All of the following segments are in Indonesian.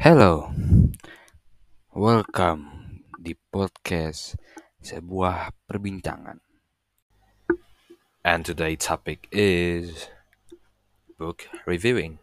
Hello, welcome di podcast sebuah perbincangan. And today topic is book reviewing.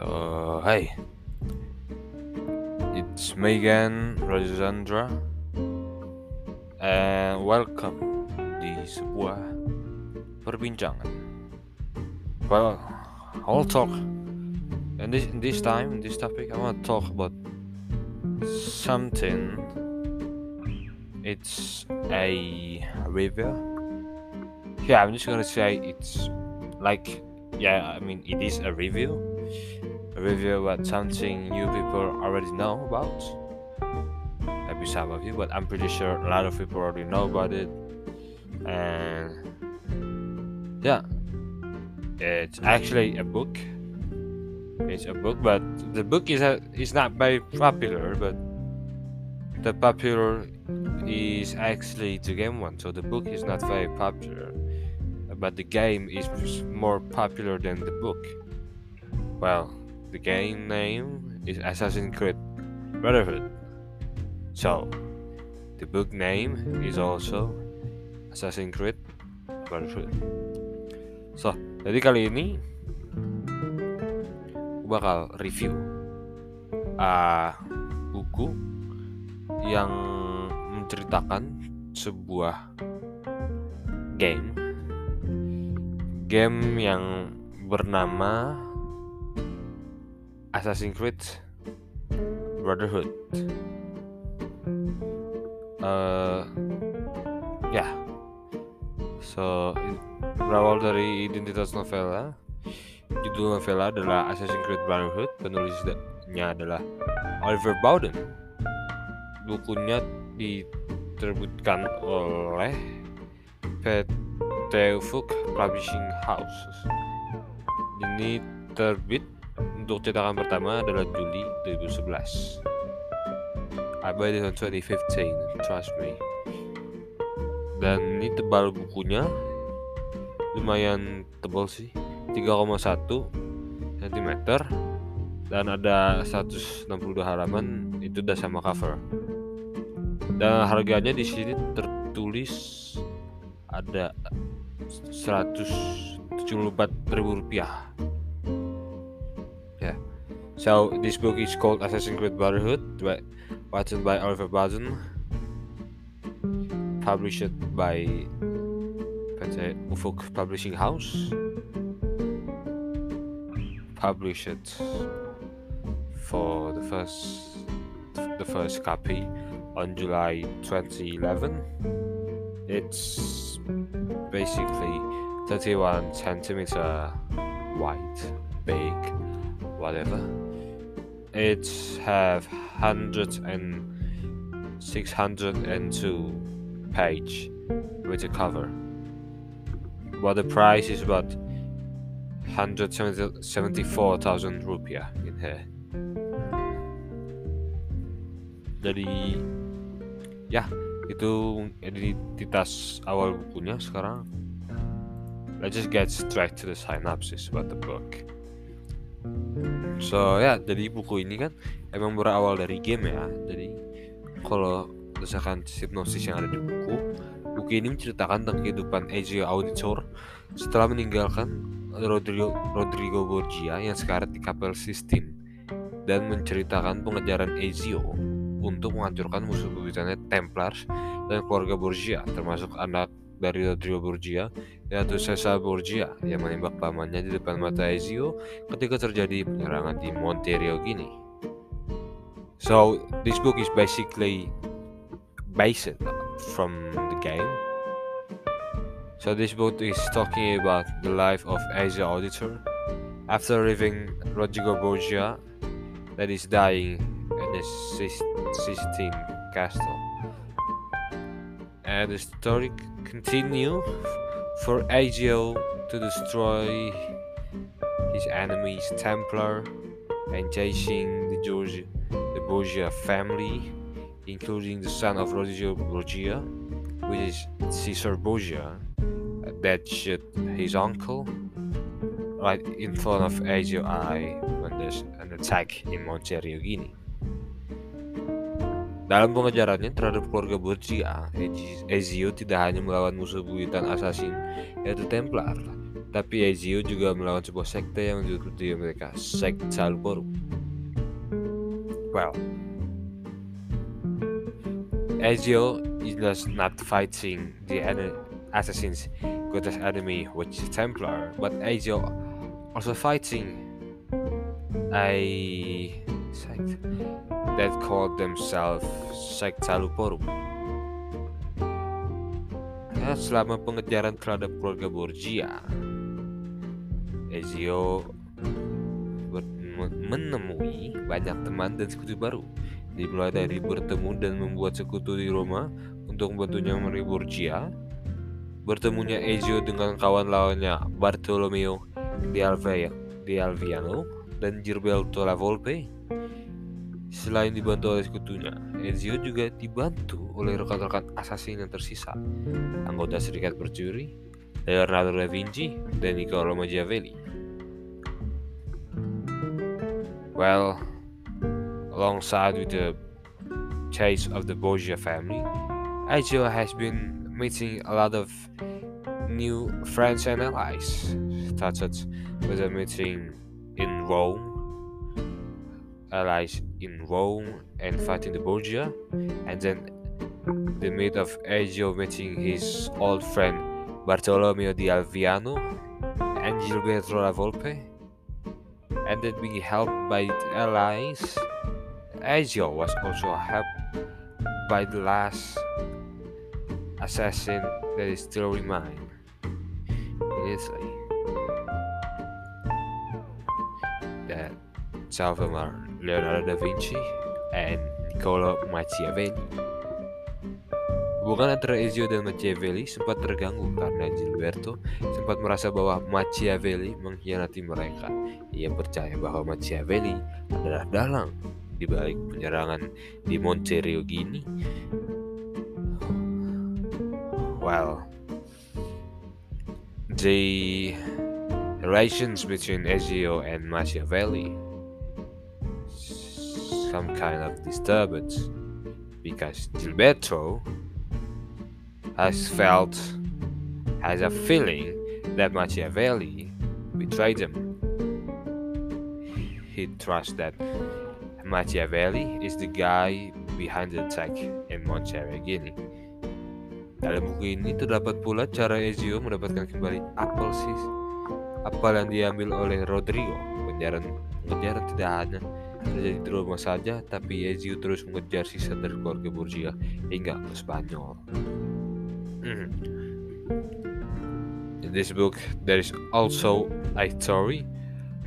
So, hi. Megan Rajandra and eh, welcome di sebuah perbincangan. Well, I'll talk and this this time this topic I want to talk about something. It's a review. Yeah, I'm just gonna say it's like yeah, I mean it is a review. A review about something you people already know about. Maybe some of you, but I'm pretty sure a lot of people already know about it. And yeah, it's actually a book. It's a book, but the book is a, is not very popular. But the popular is actually the game one. So the book is not very popular, but the game is more popular than the book. Well, the game name is Assassin's Creed Brotherhood. So the book name is also Assassin's Creed Brotherhood. So, jadi kali ini gue bakal review uh, buku yang menceritakan sebuah game game yang bernama Assassin's Creed Brotherhood. Uh, ya, yeah. so berawal dari identitas novela. Judul novela adalah Assassin's Creed Brotherhood. Penulisnya adalah Oliver Bowden. Bukunya diterbitkan oleh PT Publishing House. Ini terbit untuk cetakan pertama adalah Juli 2011. I bought it in 2015, trust me. Dan ini tebal bukunya lumayan tebal sih, 3,1 cm dan ada 162 halaman itu udah sama cover. Dan harganya di sini tertulis ada 174 ribu rupiah. Yeah. So this book is called Assassin's Creed Brotherhood, written by Oliver Bowden, published by PT Ufuk Publishing House, published for the first the first copy on July 2011. It's basically 31 centimeter wide, big, whatever. It have hundred and six hundred and two page with a cover. But the price is about 174,000 rupiah in here. Jadi ya itu identitas awal bukunya sekarang. Let's just get straight to the synopsis about the book. So ya, jadi buku ini kan emang berawal dari game ya. Jadi kalau berdasarkan hipnosis yang ada di buku, buku ini menceritakan tentang kehidupan Ezio Auditor setelah meninggalkan Rodrigo, Rodrigo Borgia yang sekarat di Kapel Sistine dan menceritakan pengejaran Ezio untuk menghancurkan musuh bebuyutannya Templars dan keluarga Borgia termasuk anak dari Rodrigo Borgia yaitu Cesar Borgia yang menembak pamannya di depan mata Ezio ketika terjadi penyerangan di Monterio Gini. So this book is basically based from the game. So this book is talking about the life of Ezio Auditor after leaving Rodrigo Borgia that is dying in the Sistine Castle. The story continue for Ezio to destroy his enemies Templar and chasing the the Borgia family including the son of Rodrigo Borgia, which is Caesar Borgia, that shot his uncle right in front of Ezio I when there's an attack in Monterio, Guinea. Dalam pengejarannya terhadap keluarga Borgia, Ezio tidak hanya melawan musuh buyutan assassin yaitu Templar, tapi Ezio juga melawan sebuah sekte yang diikuti mereka, sekte Salborum. Well, Ezio is not fighting the assassin's greatest enemy, which is Templar, but Ezio also fighting a sect that called themselves Sectaluporum. Ya, selama pengejaran terhadap keluarga Borgia, Ezio menemui banyak teman dan sekutu baru. Dimulai dari bertemu dan membuat sekutu di Roma untuk membantunya menemui Borgia, bertemunya Ezio dengan kawan lawannya Bartolomeo di Alviano dan Gilberto La Volpe Selain dibantu oleh sekutunya, Ezio juga dibantu oleh rekan-rekan assassin yang tersisa, anggota serikat percuri, Leonardo da Vinci, dan Niccolo Machiavelli. Well, alongside with the chase of the Borgia family, Ezio has been meeting a lot of new friends and allies, such as with a meeting in Rome allies in Rome and fighting the Borgia, and then the myth of Ezio meeting his old friend Bartolomeo di Alviano and Gilberto La Volpe, and then being helped by the allies. Ezio was also helped by the last assassin that is still remain in Italy. That Salvador Leonardo da Vinci, and Niccolo Machiavelli. Hubungan antara Ezio dan Machiavelli sempat terganggu karena Gilberto sempat merasa bahwa Machiavelli mengkhianati mereka. Ia percaya bahwa Machiavelli adalah dalang di balik penyerangan di Monterio Gini. Well, the relations between Ezio and Machiavelli some kind of disturbance because Gilberto has felt, has a feeling that Machiavelli betrayed him. He trusts that Machiavelli is the guy behind the attack in Monterrey. Dalam buku ini terdapat pula cara Ezio mendapatkan kembali apel sis apel yang diambil oleh Rodrigo. Penjara, penjara tidak hanya terjadi di rumah saja, tapi Ezio terus mengejar sisa dari keluarga Borgia hingga ke Spanyol. Hmm. In this book, there is also a story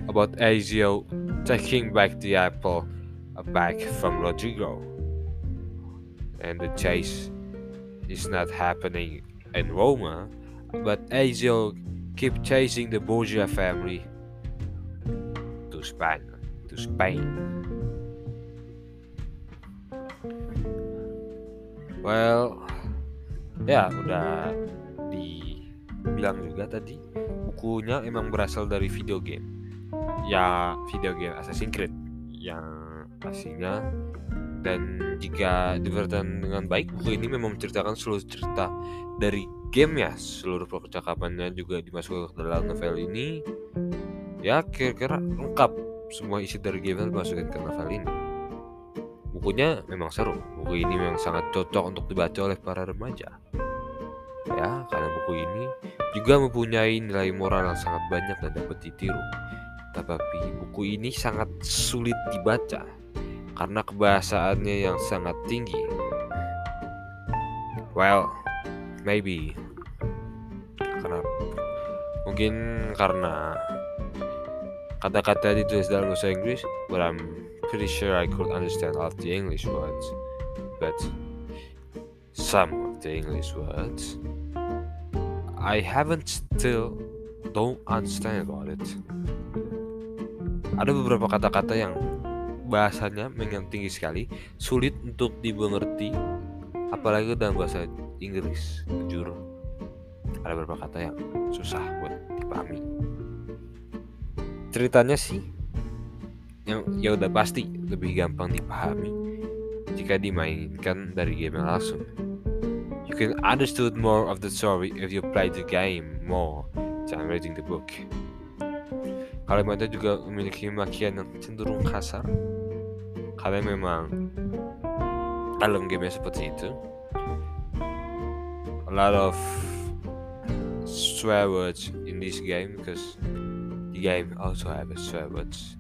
about Ezio taking back the apple back from Rodrigo. And the chase is not happening in Roma, but Ezio keep chasing the Borgia family to Spain. To Spain. Well, ya udah dibilang juga tadi bukunya emang berasal dari video game. Ya video game Assassin's Creed yang aslinya dan jika divertan dengan baik buku ini memang menceritakan seluruh cerita dari game ya seluruh percakapannya juga dimasukkan ke dalam novel ini ya kira-kira lengkap semua isi dari game dimasukin ke novel ini. Bukunya memang seru. Buku ini memang sangat cocok untuk dibaca oleh para remaja. Ya, karena buku ini juga mempunyai nilai moral yang sangat banyak dan dapat ditiru. Tetapi buku ini sangat sulit dibaca karena kebahasaannya yang sangat tinggi. Well, maybe karena mungkin karena Kata-kata ditulis dalam bahasa Inggris, but I'm pretty sure I could understand all the English words. But some of the English words, I haven't still don't understand about it. Ada beberapa kata-kata yang bahasanya memang tinggi sekali, sulit untuk dimengerti, apalagi dalam bahasa Inggris. Jujur, ada beberapa kata yang susah buat dipahami. Ceritanya sih, yang ya udah pasti lebih gampang dipahami jika dimainkan dari game langsung. You can understood more of the story if you play the game more than reading the book. Kalimatnya juga memiliki makian yang cenderung kasar karena memang dalam game seperti itu a lot of swear words in this game because game also have a swear words.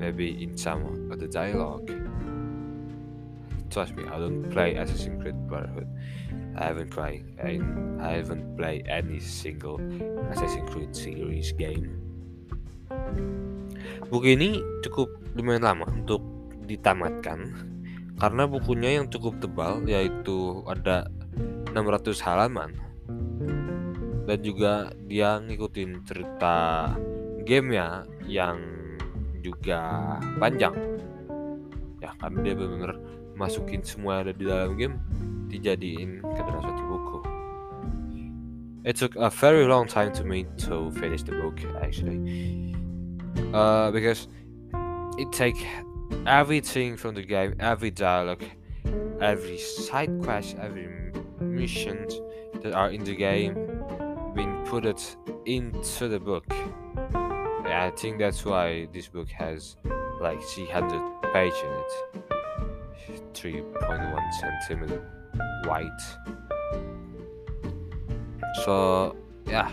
Maybe in some of the dialogue. Trust me I don't play Assassin's Creed Brotherhood. I haven't played I, I haven't played any single Assassin's Creed series game. Buku ini cukup lumayan lama untuk ditamatkan. Karena bukunya yang cukup tebal yaitu ada 600 halaman. Dan juga dia ngikutin cerita gamenya yang juga panjang. Ya karena dia benar-benar masukin semua ada di dalam game dijadiin ke dalam satu buku. It took a very long time to me to finish the book actually. Uh, because it take everything from the game, every dialogue, every side quest, every mission that are in the game, being put it into the book. I think that's why this book has like 300 pages in it, 3.1 centimeter wide. So yeah,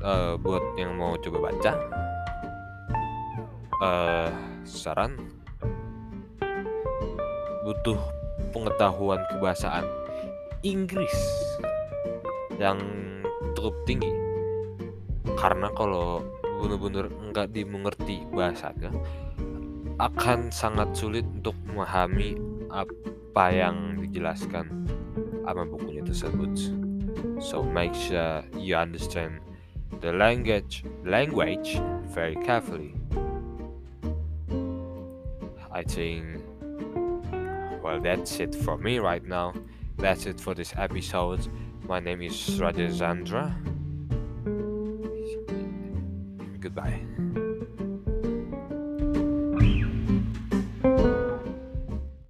uh, buat yang mau coba baca, uh, saran butuh pengetahuan kebahasaan Inggris yang cukup tinggi. Karena kalau benar-benar nggak dimengerti bahasanya akan sangat sulit untuk memahami apa yang dijelaskan sama bukunya tersebut. So make sure you understand the language language very carefully. I think, well, that's it for me right now. That's it for this episode. My name is Rajendra. Goodbye.